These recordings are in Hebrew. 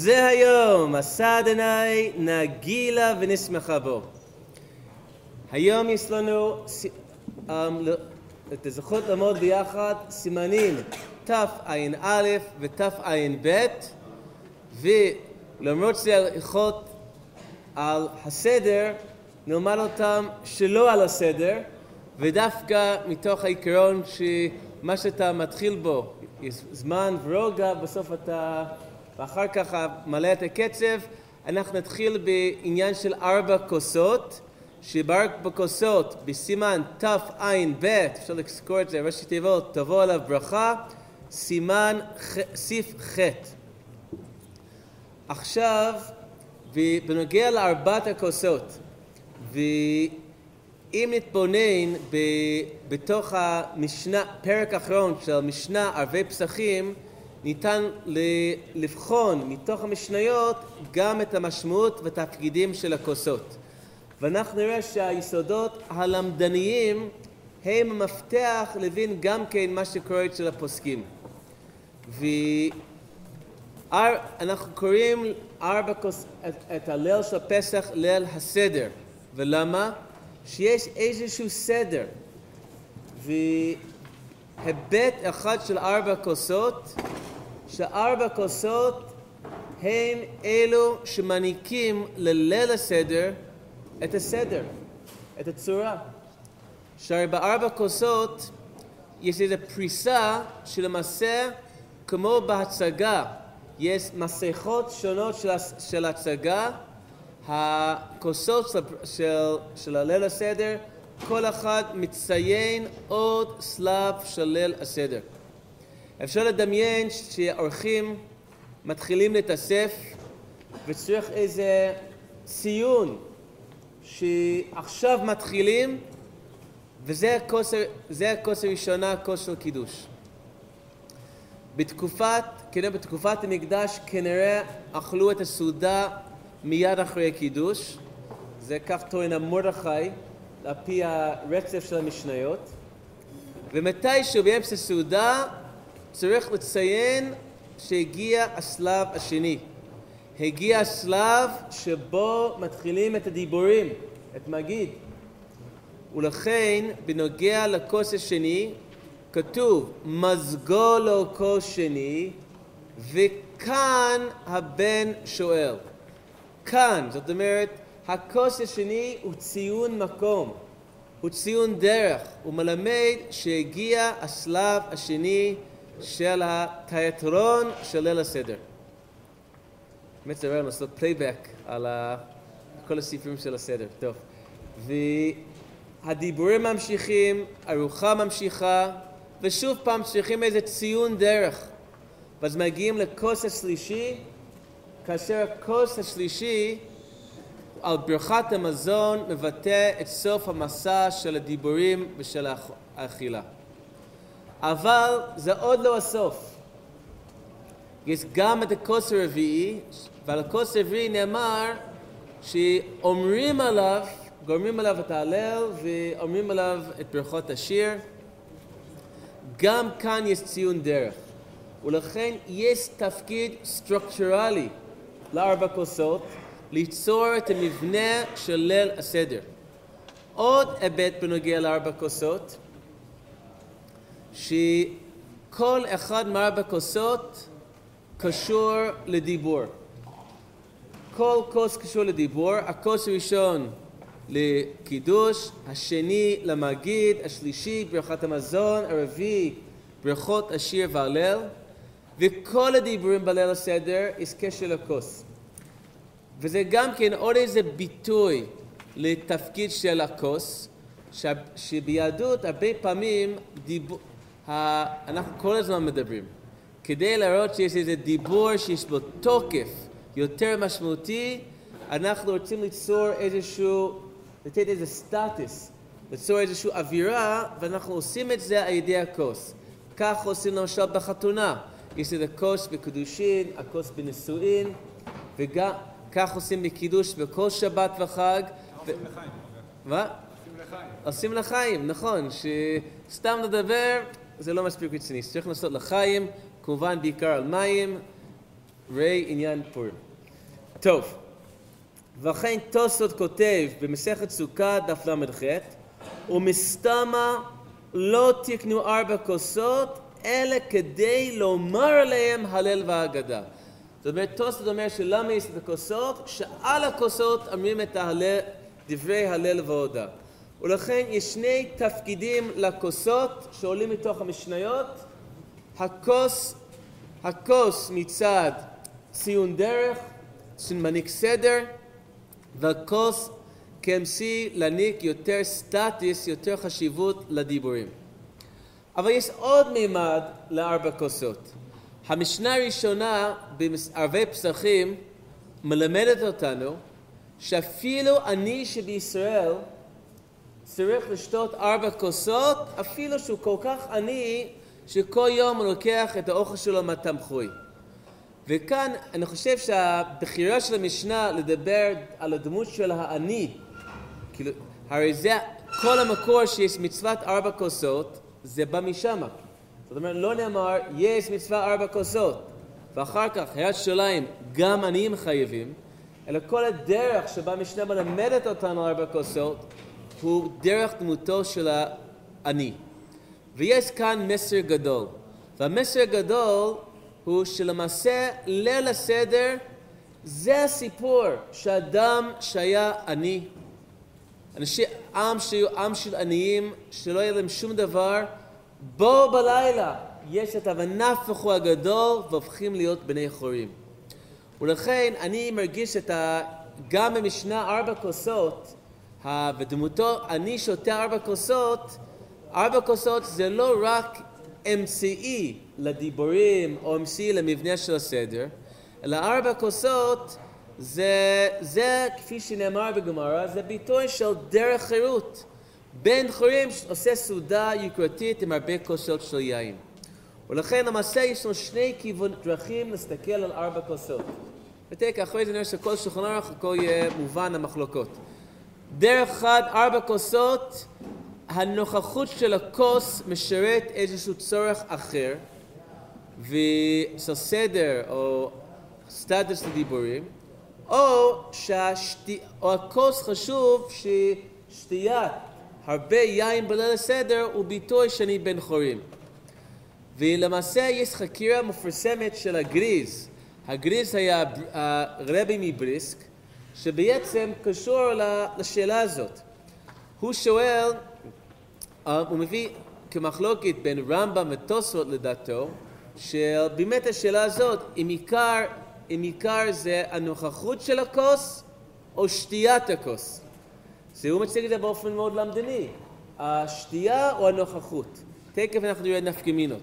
זה היום, עשה אדוני נגילה ונשמחה בו. היום יש לנו אמ, ל- את הזכות לעמוד ביחד סימנים תע"א ותע"ב ולמרות שזה הלכות על הסדר, נלמד אותם שלא על הסדר ודווקא מתוך העיקרון שמה שאתה מתחיל בו, זמן ורוגע, בסוף אתה, ואחר כך מלא את הקצב, אנחנו נתחיל בעניין של ארבע כוסות, שבארבע כוסות בסימן תע"ב, אפשר לזכור את זה, ראשי תיבות, תבוא עליו ברכה, סימן ח- סעיף ח'. עכשיו, בנוגע לארבעת הכוסות, ואם נתבונן ב, בתוך המשנה, פרק האחרון של משנה ערבי פסחים, ניתן לבחון מתוך המשניות גם את המשמעות והתפקידים של הכוסות. ואנחנו נראה שהיסודות הלמדניים הם המפתח להבין גם כן מה שקורה אצל הפוסקים. ו... אר, אנחנו קוראים ארבע כוס, את, את הליל של פסח ליל הסדר. ולמה? שיש איזשהו סדר. והיבט אחד של ארבע כוסות, שארבע כוסות הם אלו שמעניקים לליל הסדר את הסדר, את הצורה. שהרי בארבע כוסות יש איזו פריסה שלמעשה כמו בהצגה יש מסכות שונות של, של הצגה, הכוסות של, של, של הליל הסדר, כל אחד מציין עוד שלב של ליל הסדר. אפשר לדמיין שהאורחים מתחילים להתאסף וצריך איזה ציון שעכשיו מתחילים וזה הכוס, הראשונה, הכוס של קידוש. בתקופת, כנראה בתקופת המקדש כנראה אכלו את הסעודה מיד אחרי הקידוש. זה כך טוען המרדכי, על פי הרצף של המשניות. ומתישהו באמצע הסעודה צריך לציין שהגיע השלב השני. הגיע השלב שבו מתחילים את הדיבורים, את מגיד. ולכן בנוגע לכוס השני כתוב מזגו לו כוס שני וכאן הבן שואל. כאן, זאת אומרת, הכוס השני הוא ציון מקום, הוא ציון דרך, הוא מלמד שהגיע השלב השני של התיאטרון של ליל הסדר. באמת זה רעיון לעשות פלייבק על. כל הספרים של הסדר. טוב. והדיבורים ממשיכים, ארוחה ממשיכה, ושוב פעם צריכים איזה ציון דרך. ואז מגיעים לכוס השלישי, כאשר הכוס השלישי על ברכת המזון מבטא את סוף המסע של הדיבורים ושל האכילה. אבל זה עוד לא הסוף. יש גם את הכוס הרביעי, ועל הכוס הרביעי נאמר שאומרים עליו, גורמים עליו את ההלל ואומרים עליו את ברכות השיר. גם כאן יש ציון דרך, ולכן יש תפקיד סטרוקטורלי לארבע כוסות ליצור את המבנה של ליל הסדר. עוד היבט בנוגע לארבע כוסות, שכל אחד מארבע כוסות קשור לדיבור. כל כוס קשור לדיבור, הכוס הראשון לקידוש, השני למגיד, השלישי ברכת המזון, הרביעי ברכות השיר והלל, וכל הדיבורים בליל הסדר יש קשר לכוס. וזה גם כן עוד איזה ביטוי לתפקיד של הכוס, שביהדות הרבה פעמים דיב... אנחנו כל הזמן מדברים. כדי להראות שיש איזה דיבור שיש בו תוקף יותר משמעותי, אנחנו רוצים ליצור איזשהו, לתת איזה סטטוס, ליצור איזושהי אווירה, ואנחנו עושים את זה על ידי הכוס. כך עושים למשל בחתונה. יש את הכוס בקידושין, הכוס בנישואין, וגם כך עושים בקידוש בכל שבת וחג. עושים לחיים. מה? עושים לחיים. עושים לחיים, נכון, שסתם לדבר זה לא מספיק רציני, צריך לעשות לחיים, כמובן בעיקר על מים, ראה עניין פורים. טוב, וכן תוספות כותב במסכת סוכה דף ל"ח ומסתמה לא תקנו ארבע כוסות אלא כדי לומר עליהם הלל והגדה. זאת אומרת, תוספות אומר שלמה יש את הכוסות? שעל הכוסות אומרים את ההלל, דברי הלל והודה. ולכן יש שני תפקידים לכוסות שעולים מתוך המשניות. הכוס, הכוס מצד ציון דרך, מניק סדר, והכוס כאמצעי להעניק יותר סטטוס, יותר חשיבות לדיבורים. אבל יש עוד מימד לארבע כוסות. המשנה הראשונה בערבי פסחים מלמדת אותנו שאפילו אני שבישראל צריך לשתות ארבע כוסות, אפילו שהוא כל כך עני שכל יום הוא לוקח את האוכל שלו מהתמחוי. וכאן אני חושב שהבחירה של המשנה לדבר על הדמות של העני, כאילו, הרי זה כל המקור שיש מצוות ארבע כוסות, זה בא משם. זאת אומרת, לא נאמר, יש מצווה ארבע כוסות, ואחר כך, הרת שוליים, גם עניים חייבים, אלא כל הדרך שבה המשנה מלמדת אותנו ארבע כוסות, הוא דרך דמותו של העני. ויש כאן מסר גדול. והמסר הגדול הוא שלמעשה ליל הסדר זה הסיפור שאדם שהיה עני, אנשי עם שהיו עם של עניים, שלא היה להם שום דבר, בואו בלילה, יש את הנפח הגדול והופכים להיות בני חורים. ולכן אני מרגיש את ה... גם במשנה ארבע כוסות, ודמותו אני שותה ארבע כוסות, ארבע כוסות זה לא רק אמצעי לדיבורים או אמצעי למבנה של הסדר, אלא ארבע כוסות זה, זה כפי שנאמר בגמרא, זה ביטוי של דרך חירות. בן חורים עושה סעודה יוקרתית עם הרבה כוסות של יין. ולכן למעשה יש לנו שני כיוון דרכים להסתכל על ארבע כוסות. ותקע, אחרי זה נראה שכל שולחן ערך הכל יהיה מובן המחלוקות. דרך אחת, ארבע כוסות, הנוכחות של הכוס משרת איזשהו צורך אחר, ושל סדר או סטטוס לדיבורים, או, שהשתי... חשוב ששתיית הרבה יין בליל הסדר הוא ביטוי שאני בן חורים. ולמעשה יש חקירה מפורסמת של הגריז. הגריז היה הרבי מבריסק, שבעצם קשור לשאלה הזאת. הוא שואל, אה, הוא מביא כמחלוקת בין רמב"ם ותוספות לדעתו, שבאמת השאלה הזאת, אם עיקר, אם עיקר זה הנוכחות של הכוס או שתיית הכוס. הוא מציג את זה באופן מאוד למדני, השתייה או הנוכחות. תכף אנחנו נראה נפקא מינות.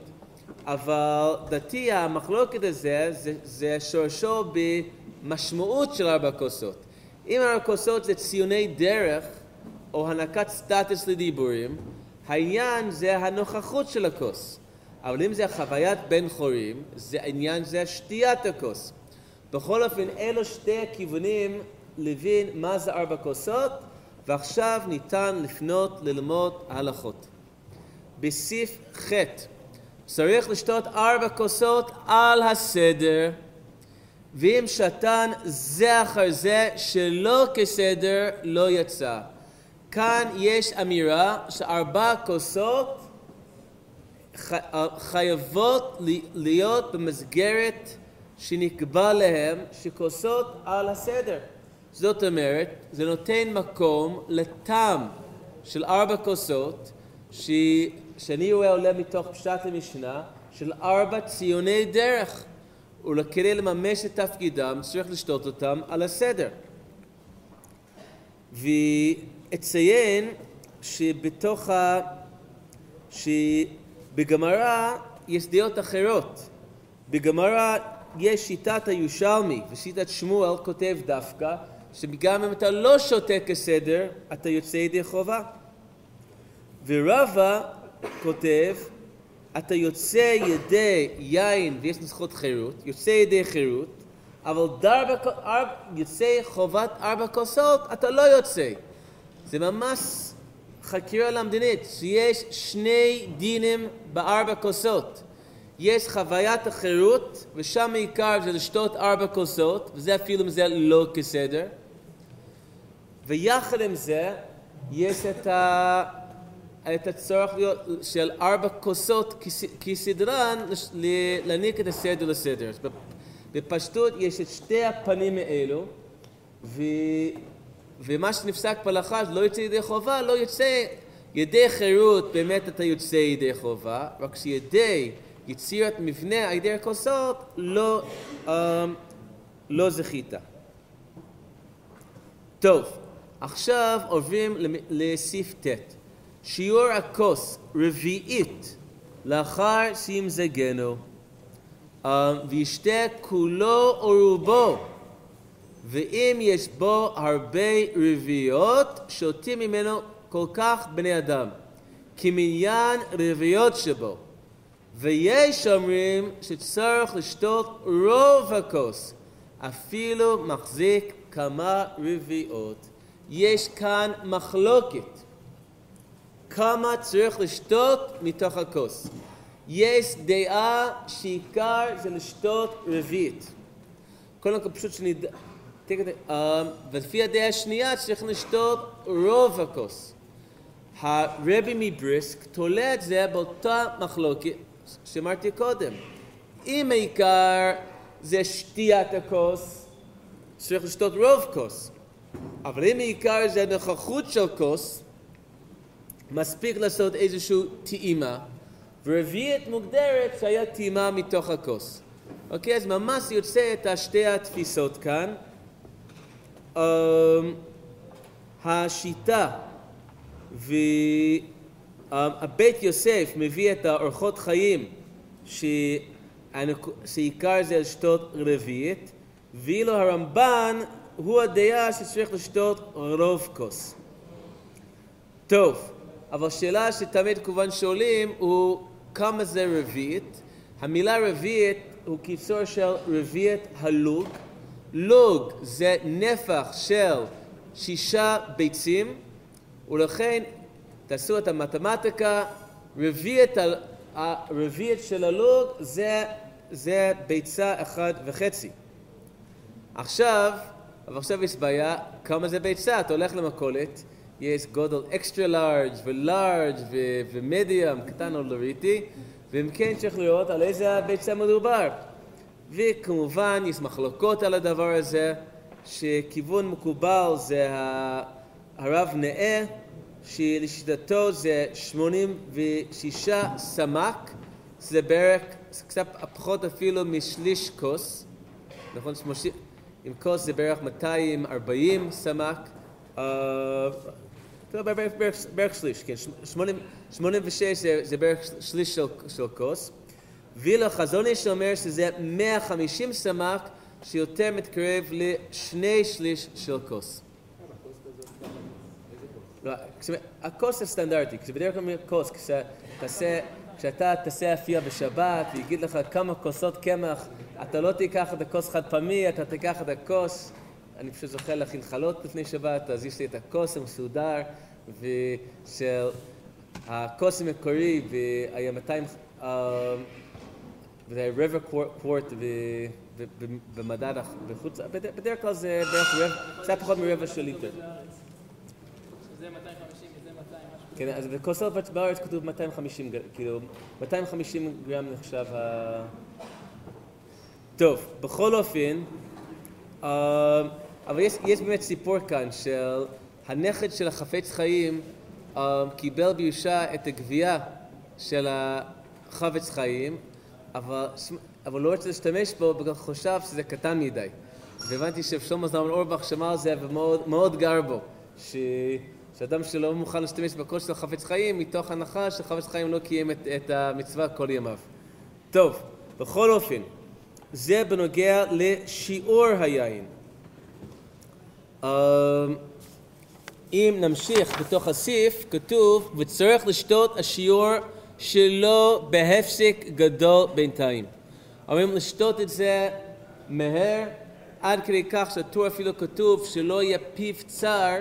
אבל דתי המחלוקת הזה זה, זה שורשו במשמעות של ארבע כוסות. אם ארבע כוסות זה ציוני דרך או הנקת סטטוס לדיבורים, העניין זה הנוכחות של הכוס. אבל אם זה חוויית בן חורים, זה עניין זה שתיית הכוס. בכל אופן, אלו שתי הכיוונים להבין מה זה ארבע כוסות, ועכשיו ניתן לפנות ללמוד הלכות. בסעיף ח' צריך לשתות ארבע כוסות על הסדר, ואם שתן זה אחר זה שלא כסדר לא יצא. כאן יש אמירה שארבע כוסות חייבות להיות במסגרת שנקבע להם שכוסות על הסדר. זאת אומרת, זה נותן מקום לטעם של ארבע כוסות, ש... שאני רואה עולה מתוך פשט המשנה, של ארבע ציוני דרך. וכדי לממש את תפקידם צריך לשתות אותם על הסדר. ואציין שבתוך ה... שבגמרא יש דעות אחרות. בגמרא יש שיטת היושלמי ושיטת שמואל כותב דווקא שגם אם אתה לא שותה כסדר, אתה יוצא ידי חובה. ורבא כותב, אתה יוצא ידי יין, ויש נוסחות חירות, יוצא ידי חירות, אבל דרבא, ארבע, יוצא חובת ארבע כוסות, אתה לא יוצא. זה ממש חקירה למדינית, שיש שני דינים בארבע כוסות. יש חוויית החירות, ושם העיקר זה לשתות ארבע כוסות, וזה אפילו אם זה לא כסדר. ויחד עם זה, יש את, ה... את הצורך להיות של ארבע כוסות כסדרן להעניק את הסדר לסדר. בפשטות יש את שתי הפנים האלו, ו... ומה שנפסק בהלכה לא יוצא ידי חובה, לא יוצא ידי חירות, באמת אתה יוצא ידי חובה, רק שידי יצירת מבנה על ידי הכוסות לא, um, לא זכית. טוב, עכשיו עוברים לסעיף ט', שיעור הכוס רביעית לאחר שימזגנו, um, וישתה כולו או רובו, ואם יש בו הרבה רביעיות, שותים ממנו כל כך בני אדם, כמניין רביעיות שבו. ויש אומרים שצריך לשתות רוב הכוס, אפילו מחזיק כמה רביעיות. יש כאן מחלוקת. כמה צריך לשתות מתוך הכוס. יש דעה שעיקר זה לשתות רביעית. קודם כל פשוט שנדע, ולפי הדעה השנייה צריך לשתות רוב הכוס. הרבי מבריסק תולה את זה באותה מחלוקת שאמרתי קודם. אם העיקר זה שתיית הכוס, צריך לשתות רוב כוס. אבל אם העיקר זה נוכחות של כוס, מספיק לעשות איזושהי טעימה, ורביעית מוגדרת שהיה טעימה מתוך הכוס. אוקיי, אז ממש יוצא את שתי התפיסות כאן. Um, השיטה והבית יוסף מביא את האורחות חיים שעיקר זה לשתות רביעית, ואילו הרמב"ן הוא הדעה שצריך לשתות רוב כוס. טוב, אבל שאלה שתמיד כמובן שואלים הוא כמה זה רביעית. המילה רביעית הוא קיצור של רביעית הלוג. לוג זה נפח של שישה ביצים ולכן תעשו את המתמטיקה, רביעית, הרביעית של הלוג זה, זה ביצה אחת וחצי. עכשיו, אבל עכשיו יש בעיה, כמה זה ביצה? אתה הולך למכולת, יש גודל אקסטרה לארג' ולארג' ומדיאם, קטן או לריטי, ואם כן צריך לראות על איזה ביצה מדובר. וכמובן יש מחלוקות על הדבר הזה, שכיוון מקובל זה הרב נאה, שלשיטתו זה 86 סמ"ק, זה בערך קצת פחות אפילו משליש כוס, נכון? עם כוס זה בערך 240 סמ"ק, uh, בערך, שליש, כן, 86 זה, זה בערך שליש של, כוס, ואילו חזון איש אומר שזה 150 סמ"ק שיותר מתקרב לשני שליש של כוס. לא, הכוס הסטנדרטי, כשבדרך כלל אומר כוס, כשאתה תעשה אפייה בשבת ויגיד לך כמה כוסות קמח, אתה לא תיקח את הכוס חד פעמי, אתה תיקח את הכוס, אני פשוט זוכר להכין חלות לפני שבת, אז יש לי את הכוס המסודר, ושל הכוס המקורי, והיה 200, וזה היה רבע קוורט במדד בחוץ, בדרך כלל זה בערך רבע, זה היה פחות מרבע של ליטר. זה 250, זה 200, משהו. כן, אז בכוסות בארץ כתוב 250, כאילו, 250 גרם נחשב ה... טוב, בכל אופן, אה, אבל יש, יש באמת סיפור כאן של הנכד של החפץ חיים אה, קיבל בירושה את הגבייה של החפץ חיים, אבל, אבל לא רוצה להשתמש בו בגלל חושב שזה קטן מדי. והבנתי ששלמה זלמן אורבך שמע על זה ומאוד גר בו. ש... שאדם שלא מוכן להשתמש בכוס של חפץ חיים, מתוך הנחה שחפץ חיים לא קיים את, את המצווה כל ימיו. טוב, בכל אופן, זה בנוגע לשיעור היין. אמ, אם נמשיך בתוך הסעיף, כתוב, וצריך לשתות השיעור שלא בהפסק גדול בינתיים. אומרים לשתות את זה מהר, עד כדי כך שהטור אפילו כתוב שלא יהיה פיו צר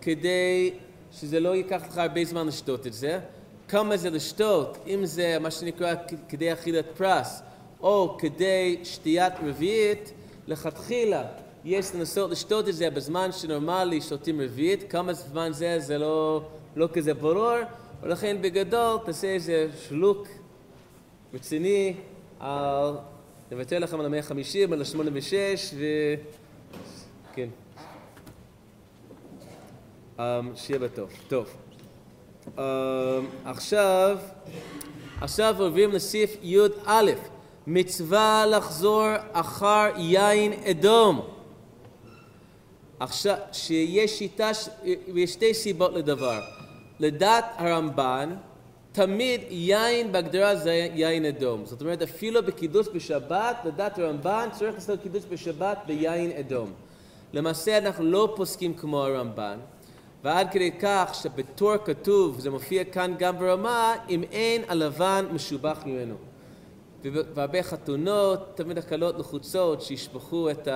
כדי שזה לא ייקח לך הרבה זמן לשתות את זה. כמה זה לשתות, אם זה מה שנקרא כדי אכילת פרס, או כדי שתיית רביעית, לכתחילה יש לנסות לשתות את זה בזמן שנורמלי שותים רביעית, כמה זמן זה, זה לא, לא כזה ברור, ולכן בגדול תעשה איזה שלוק רציני על, נוותר לכם על המאה החמישים, על השמונה ושש, ו... כן. Um, שיהיה בטוב. טוב. Um, עכשיו, עכשיו עוברים לסעיף י"א, מצווה לחזור אחר יין אדום. עכשיו, שיש שיטה, יש שתי סיבות לדבר. לדעת הרמב"ן, תמיד יין בהגדרה זה יין אדום. זאת אומרת, אפילו בקידוש בשבת, לדעת הרמב"ן, צריך לעשות קידוש בשבת ביין אדום. למעשה אנחנו לא פוסקים כמו הרמב"ן, ועד כדי כך שבתור כתוב, זה מופיע כאן גם ברמה, אם אין הלבן משובח ממנו. והרבה חתונות, תמיד הקלות לחוצות, שישפכו את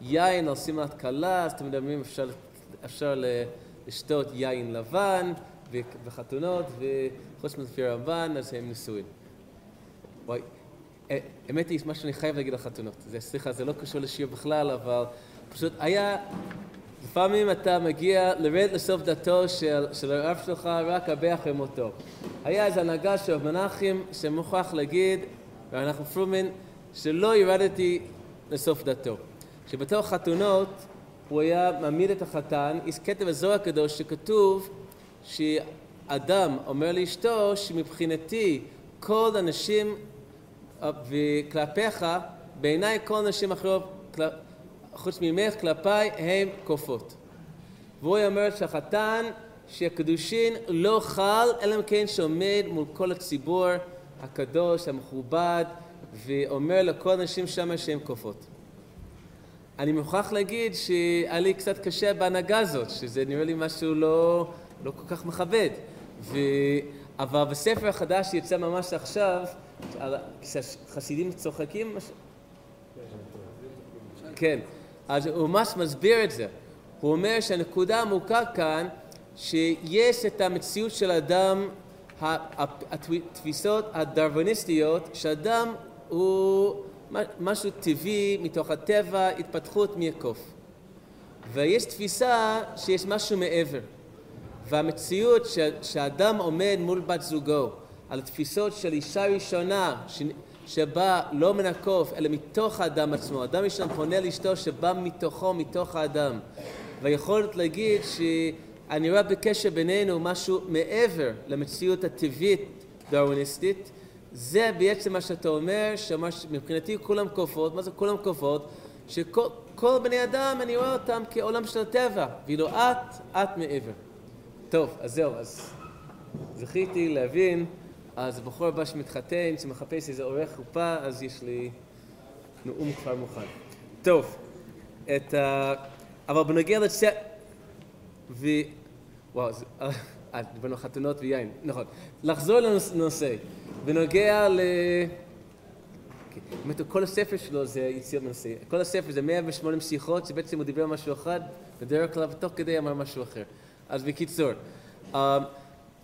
היין על שמלת כלה, אז תמיד אומרים אפשר, אפשר לשתות יין לבן וחתונות, וחוץ מלפי הרמב"ן, אז הם נשואים. וואי, האמת היא, מה שאני חייב להגיד על חתונות, זה, סליחה, זה לא קשור לשיר בכלל, אבל פשוט היה, לפעמים אתה מגיע לרד לסוף דתו של, של הרב שלך רק הרבה אחרי מותו. היה איזו הנהגה של מנחם שמוכרח להגיד, ואנחנו פרומן, שלא ירדתי לסוף דתו. שבתוך חתונות הוא היה מעמיד את החתן, יש כתב הזוהר הקדוש שכתוב שאדם אומר לאשתו שמבחינתי כל הנשים וכלפיך, בעיניי כל נשים אחרות חוץ ממך כלפיי הם כופות. והוא אומר שהחתן שהקדושין לא חל אלא אם כן שעומד מול כל הציבור הקדוש המכובד ואומר לכל הנשים שם שהם כופות. אני מוכרח להגיד שהיה לי קצת קשה בהנהגה הזאת, שזה נראה לי משהו לא, לא כל כך מכבד. ו... אבל בספר החדש שיצא ממש עכשיו, חסידים צוחקים, כן, אז הוא ממש מסביר את זה. הוא אומר שהנקודה העמוקה כאן, שיש את המציאות של האדם, התפיסות הדרוויניסטיות, שאדם הוא משהו טבעי מתוך הטבע, התפתחות מהקוף. ויש תפיסה שיש משהו מעבר. והמציאות שאדם עומד מול בת זוגו על תפיסות של אישה ראשונה שבא לא מן הקוף אלא מתוך האדם עצמו, אדם ראשון פונה לאשתו שבא מתוכו, מתוך האדם והיכולת להגיד שאני רואה בקשר בינינו משהו מעבר למציאות הטבעית דרוויניסטית זה בעצם מה שאתה אומר, שמבחינתי כולם כופות, מה זה כולם כופות? שכל בני אדם אני רואה אותם כעולם של הטבע, ואילו את, את מעבר. טוב, אז זהו, אז זכיתי להבין אז הבחור הבא שמתחתן, שמחפש איזה עורך חופה, אז יש לי נאום כבר מוכן. טוב, את ה... אבל בנוגע לצ... וואו, זה... אה, דיברנו חתונות ויין, נכון. לחזור לנושא, בנוגע ל... באמת, כל הספר שלו זה יציאות מנושא. כל הספר זה 108 שיחות, שבעצם הוא דיבר על משהו אחד, בדרך כלל ותוך כדי אמר משהו אחר. אז בקיצור,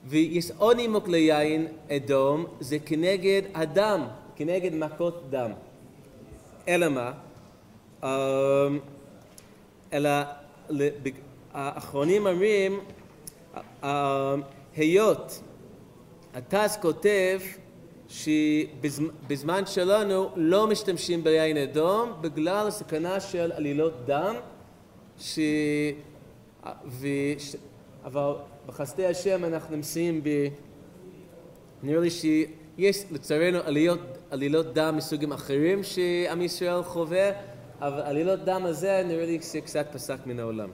ויש עוד נימוק ליין אדום, זה כנגד הדם, כנגד מכות דם. אלא מה? אמ, אלא האחרונים אומרים, היות הטס כותב שבזמן שלנו לא משתמשים ביין אדום בגלל הסכנה של עלילות דם, ש... ו... אבל בחסדי השם אנחנו נמצאים ב... נראה לי שיש לצערנו עליות, עלילות דם מסוגים אחרים שעם ישראל חווה, אבל עלילות דם הזה נראה לי שקצת פסק מן העולם.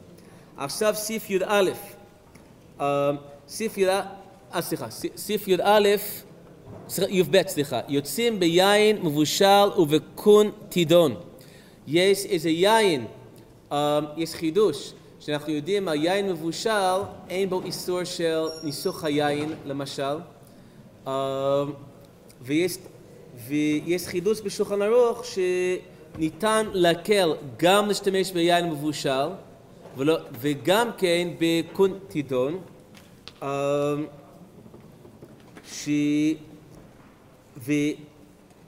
עכשיו סעיף י"א, סעיף י"א, אה, סליחה, סעיף י"א, י"ב סליחה, יוצאים ביין מבושל ובקון תידון. יש איזה יין, אה, יש חידוש, שאנחנו יודעים על יין מבושל, אין בו איסור של ניסוך היין למשל, uh, ויש, ויש חידוש בשולחן ערוך שניתן להקל גם להשתמש ביין מבושל ולא, וגם כן בקונטידון. Uh, ש... ו...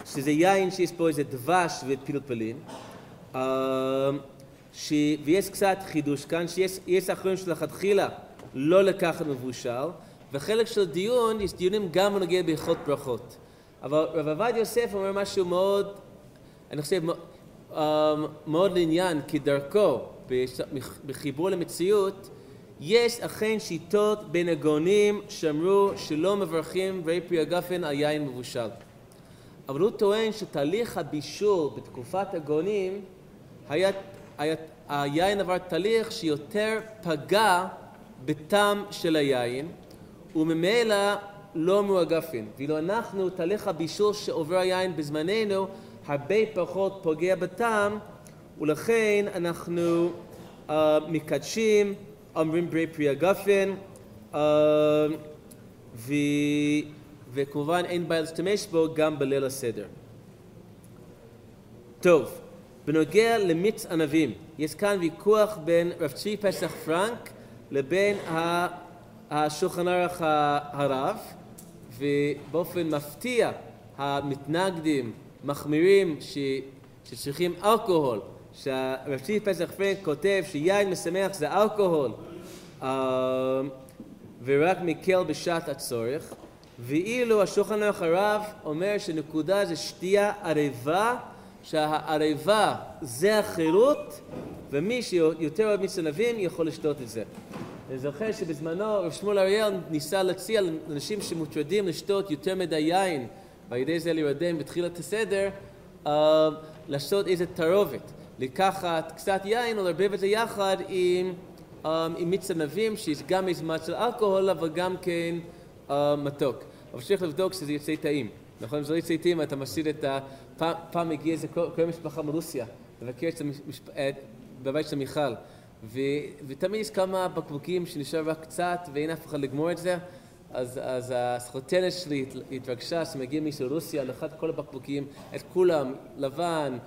שזה יין שיש בו איזה דבש ופלפלים, אמ, ש... ויש קצת חידוש כאן, שיש אחרים שלכתחילה לא לקחת מבושל, וחלק של דיון, יש דיונים גם בנוגע בהלכות ברכות. אבל רב עבד יוסף אומר משהו מאוד, אני חושב, אמ, מאוד לעניין, כדרכו, בחיבור למציאות, יש אכן שיטות בין הגאונים שאמרו שלא מברכים ברי פרי הגפן על יין מבושל. אבל הוא טוען שתהליך הבישול בתקופת הגאונים היה, היה, היין עבר תהליך שיותר פגע בטעם של היין וממילא לא מהגפן. ואילו אנחנו, תהליך הבישול שעובר היין בזמננו הרבה פחות פוגע בטעם ולכן אנחנו uh, מקדשים, אומרים ברי פרי הגפן uh, ו... וכמובן אין בעיה להשתמש בו גם בליל הסדר. טוב, בנוגע למיץ ענבים, יש כאן ויכוח בין רב צבי פסח פרנק לבין השולחן ערך הרב, ובאופן מפתיע המתנגדים מחמירים ש, שצריכים אלכוהול, שהרב צבי פסח פרנק כותב שיין משמח זה אלכוהול. אה, ורק מקל בשעת הצורך, ואילו השולחן ערך הרב אומר שנקודה זה שתייה ערבה, שהערבה זה החירות, ומי שיותר אוהב מיץ ענבים יכול לשתות את זה. אני זוכר שבזמנו רב שמואל אריאל ניסה להציע לאנשים שמוטרדים לשתות יותר מדי יין, ועל ידי זה להירדם בתחילת הסדר, uh, לעשות איזה תערובת, לקחת קצת יין ולערבב את זה יחד עם, um, עם מיץ ענבים, שיש גם מעט של אלכוהול, אבל גם כן uh, מתוק. אבל צריך לבדוק שזה יוצא טעים. נכון? אם זה לא יוצא טעים, אתה משאיר את ה... פעם, פעם הגיע איזה כל משפחה מרוסיה, לבקר את המשפ... בבית של מיכל. ו... ותמיד יש כמה בקבוקים שנשאר רק קצת ואין אף אחד לגמור את זה. אז, אז הסחוטנת שלי התרגשה שמגיע מישהו רוסיה, לקח כל הבקבוקים, את כולם, לבן,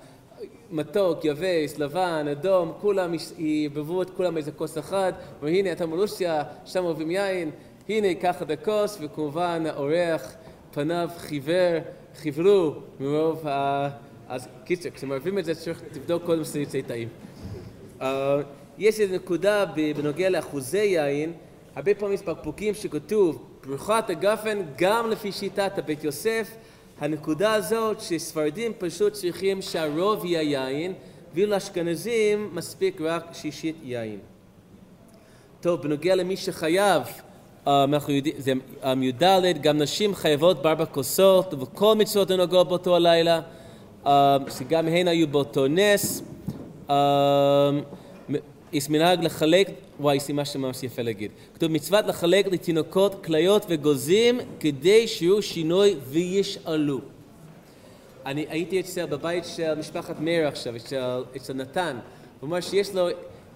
מתוק, יבש, לבן, אדום, כולם ערבבו את כולם איזה כוס אחד, והנה אתה מרוסיה, שם אוהבים יין, הנה קח את הכוס, וכמובן האורח פניו חיוור, חיוורו מרוב ה... אז קיצר, כשמערבים את זה צריך לבדוק קודם שזה יצא טעים. Uh, יש איזו נקודה בנוגע לאחוזי יין, הרבה פעמים יש בקבוקים שכתוב ברכת הגפן גם לפי שיטת הבית יוסף, הנקודה הזאת שספרדים פשוט צריכים שהרוב יהיה יין, ואילו לאשכנזים מספיק רק שישית יין. טוב, בנוגע למי שחייב אנחנו יודעים, זה י"ד, גם נשים חייבות בארבע כוסות וכל מצוות הנוגעות באותו הלילה, שגם הן היו באותו נס. יש מנהג לחלק, וואי, משהו ממש יפה להגיד. כתוב מצוות לחלק לתינוקות כליות וגוזים כדי שיהיו שינוי וישאלו. אני הייתי אצל, בבית של משפחת מאיר עכשיו, אצל, אצל נתן, הוא אומר שיש לו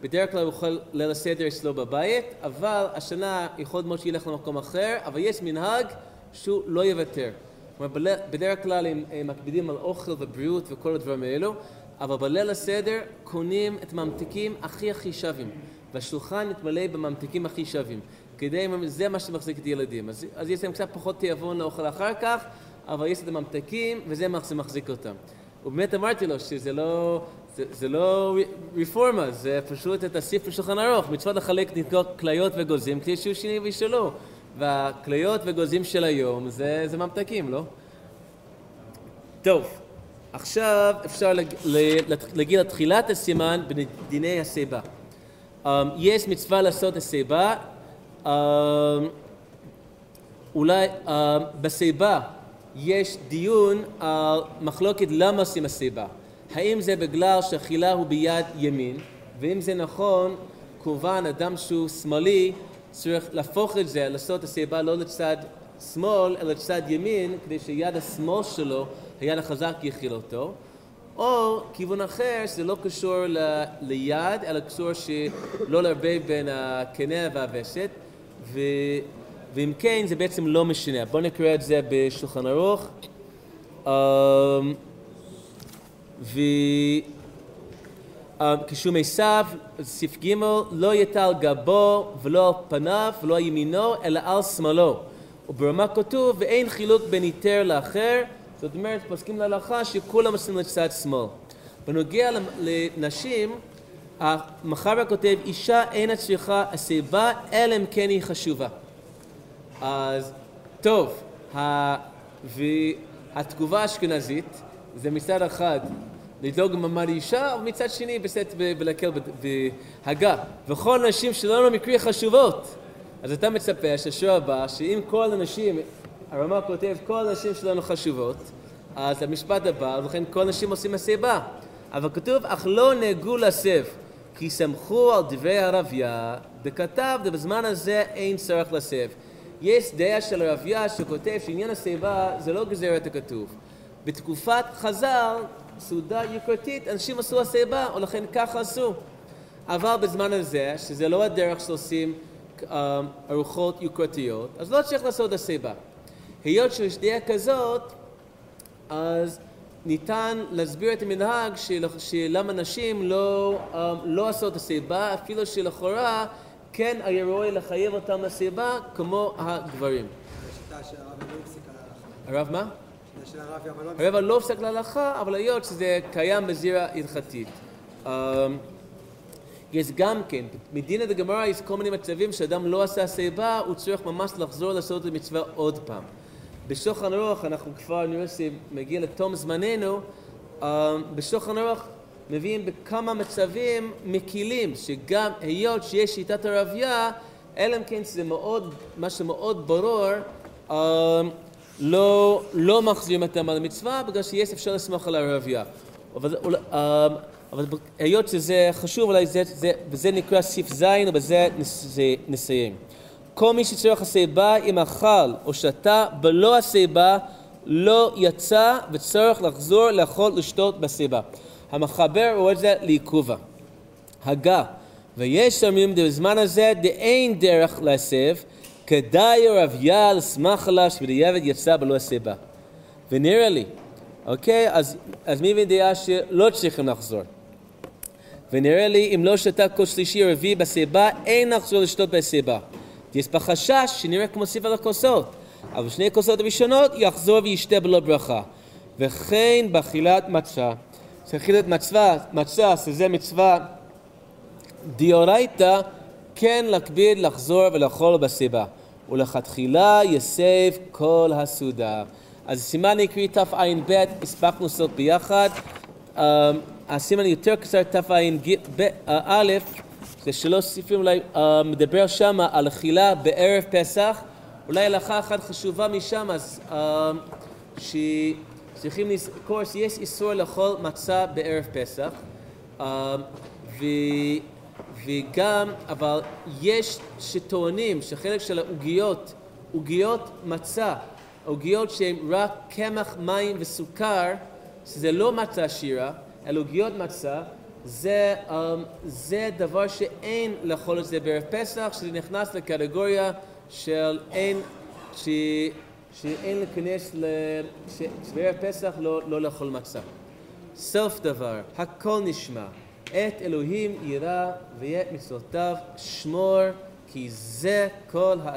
בדרך כלל הוא יכול ליל הסדר אצלו בבית, אבל השנה יכול מאוד שילך למקום אחר, אבל יש מנהג שהוא לא יוותר. כלומר, בדרך כלל הם, הם מקפידים על אוכל ובריאות וכל הדברים האלו, אבל בליל הסדר קונים את הממתיקים הכי הכי שווים, והשולחן מתמלא בממתיקים הכי שווים, כדי, זה מה שמחזיק את הילדים. אז, אז יש להם קצת פחות תיאבון לאוכל אחר כך, אבל יש את הממתקים וזה מה שמחזיק אותם. ובאמת אמרתי לו שזה לא, זה, זה לא רפורמה, זה פשוט את הספר שולחן ערוך, מצוות לחלק כליות וגוזים כדי שיהיו שני וישאלו. והכליות וגוזים של היום זה, זה ממתקים, לא? טוב, עכשיו אפשר להגיד על תחילת הסימן בדיני הסיבה. Um, יש מצווה לעשות הסיבה, um, אולי um, בסיבה יש דיון על מחלוקת למה עושים הסיבה. האם זה בגלל שאכילה הוא ביד ימין, ואם זה נכון, כמובן אדם שהוא שמאלי צריך להפוך את זה, לעשות הסיבה לא לצד שמאל, אלא לצד ימין, כדי שיד השמאל שלו, היד החזק יכיל אותו. או כיוון אחר, שזה לא קשור ל, ליד, אלא קשור שלא לערבב בין הקנה והווסת, ו, ואם כן, זה בעצם לא משנה. בואו נקרא את זה בשולחן ערוך. Um, וכשהוא עשיו, סעיף ג', לא יטל גבו ולא על פניו ולא על ימינו, אלא על שמאלו. וברמה כתוב, ואין חילוק בין היתר לאחר, זאת אומרת, פוסקים להלכה שכולם עושים לצד שמאל. בנוגע לנשים, המחבר כותב, אישה אינה צריכה הסיבה, אלא אם כן היא חשובה. אז טוב, והתגובה האשכנזית זה מצד אחד לדאוג למעמד אישה, אבל מצד שני בסט ולהקל בהגה. וכל הנשים שלנו מקרי חשובות. אז אתה מצפה שהשוער הבא, שאם כל הנשים, הרמ"א כותב כל הנשים שלנו חשובות, אז המשפט הבא, ולכן כל הנשים עושים הסיבה. אבל כתוב, אך לא נהגו להסב, כי סמכו על דברי הרביה, וכתב, בזמן הזה אין צורך להסב. יש דעה של הרביה שכותב שעניין השיבה זה לא גזרת הכתוב. בתקופת חז"ל, סעודה יוקרתית, אנשים עשו השיבה, ולכן ככה עשו. אבל בזמן הזה, שזה לא הדרך שעושים אה, ארוחות יוקרתיות, אז לא צריך לעשות השיבה. היות שיש דעה כזאת, אז ניתן להסביר את המנהג של, שלמה נשים לא, אה, לא עשות השיבה, אפילו שלכאורה כן היה ראוי לחייב אותם לסיבה כמו הגברים. הרב מה? הרב לא הופסק להלכה, אבל היות שזה קיים בזירה הלכתית. אמ, יש גם כן, מדינא דגמרא יש כל מיני מצבים שאדם לא עשה סיבה, הוא צריך ממש לחזור לעשות את המצווה עוד פעם. בשולחן ערוך אנחנו כבר נראה שמגיע לתום זמננו, אמ, בשולחן ערוך מביאים בכמה מצבים מקילים, שגם היות שיש שיטת הרבייה, אלא אם כן זה מאוד, מה שמאוד ברור, uh, לא, לא מחזירים אותם על המצווה, בגלל שיש אפשר לסמוך על הרבייה. אבל, uh, אבל היות שזה חשוב, אולי זה, זה, וזה נקרא סעיף ז', ובזה נסיים. כל מי שצריך הסיבה אם אכל או שתה בלא הסיבה לא יצא וצריך לחזור לאכול לשתות בסיבה. המחבר רואה את זה לעיכובה. הגה, ויש אומרים בזמן הזה דאין דרך להסב, כדאי רביה לסמך עליו שבדיעבד יצא בלא הסיבה. ונראה לי, אוקיי? אז, אז מי דעה שלא צריכים לחזור. ונראה לי אם לא שתה כוס שלישי רביעי בסיבה, אין לחזור לשתות בסיבה. יש בה חשש שנראה כמו סיבה לכוסות, אבל שני הכוסות הראשונות יחזור וישתה בלא ברכה. וכן באכילת מצה. שאכילת מצווה, מצה, שזה מצווה דיורייתא, כן להקביד לחזור ולאכול בסיבה. ולכתחילה יסב כל הסעודה. אז סימן עקרי תע"ב, הספקנו לעשות ביחד. Um, הסימן יותר קצר תע"א, זה שלוש ספרים אולי uh, מדבר שם על אכילה בערב פסח. אולי הלכה אחת חשובה משם, אז uh, שהיא צריכים לזכור שיש איסור לאכול מצה בערב פסח, um, ו, וגם, אבל יש שטוענים שחלק של העוגיות, עוגיות מצה, עוגיות שהן רק קמח, מים וסוכר, שזה לא מצה עשירה, אלא עוגיות מצה, זה, um, זה דבר שאין לאכול את זה בערב פסח, שזה נכנס לקטגוריה של אין, ש... שאין להיכנס, שבערב פסח לא, לא לאכול מצה. סוף דבר, הכל נשמע. את אלוהים ירא ואת מצוותיו שמור, כי זה כל האדם.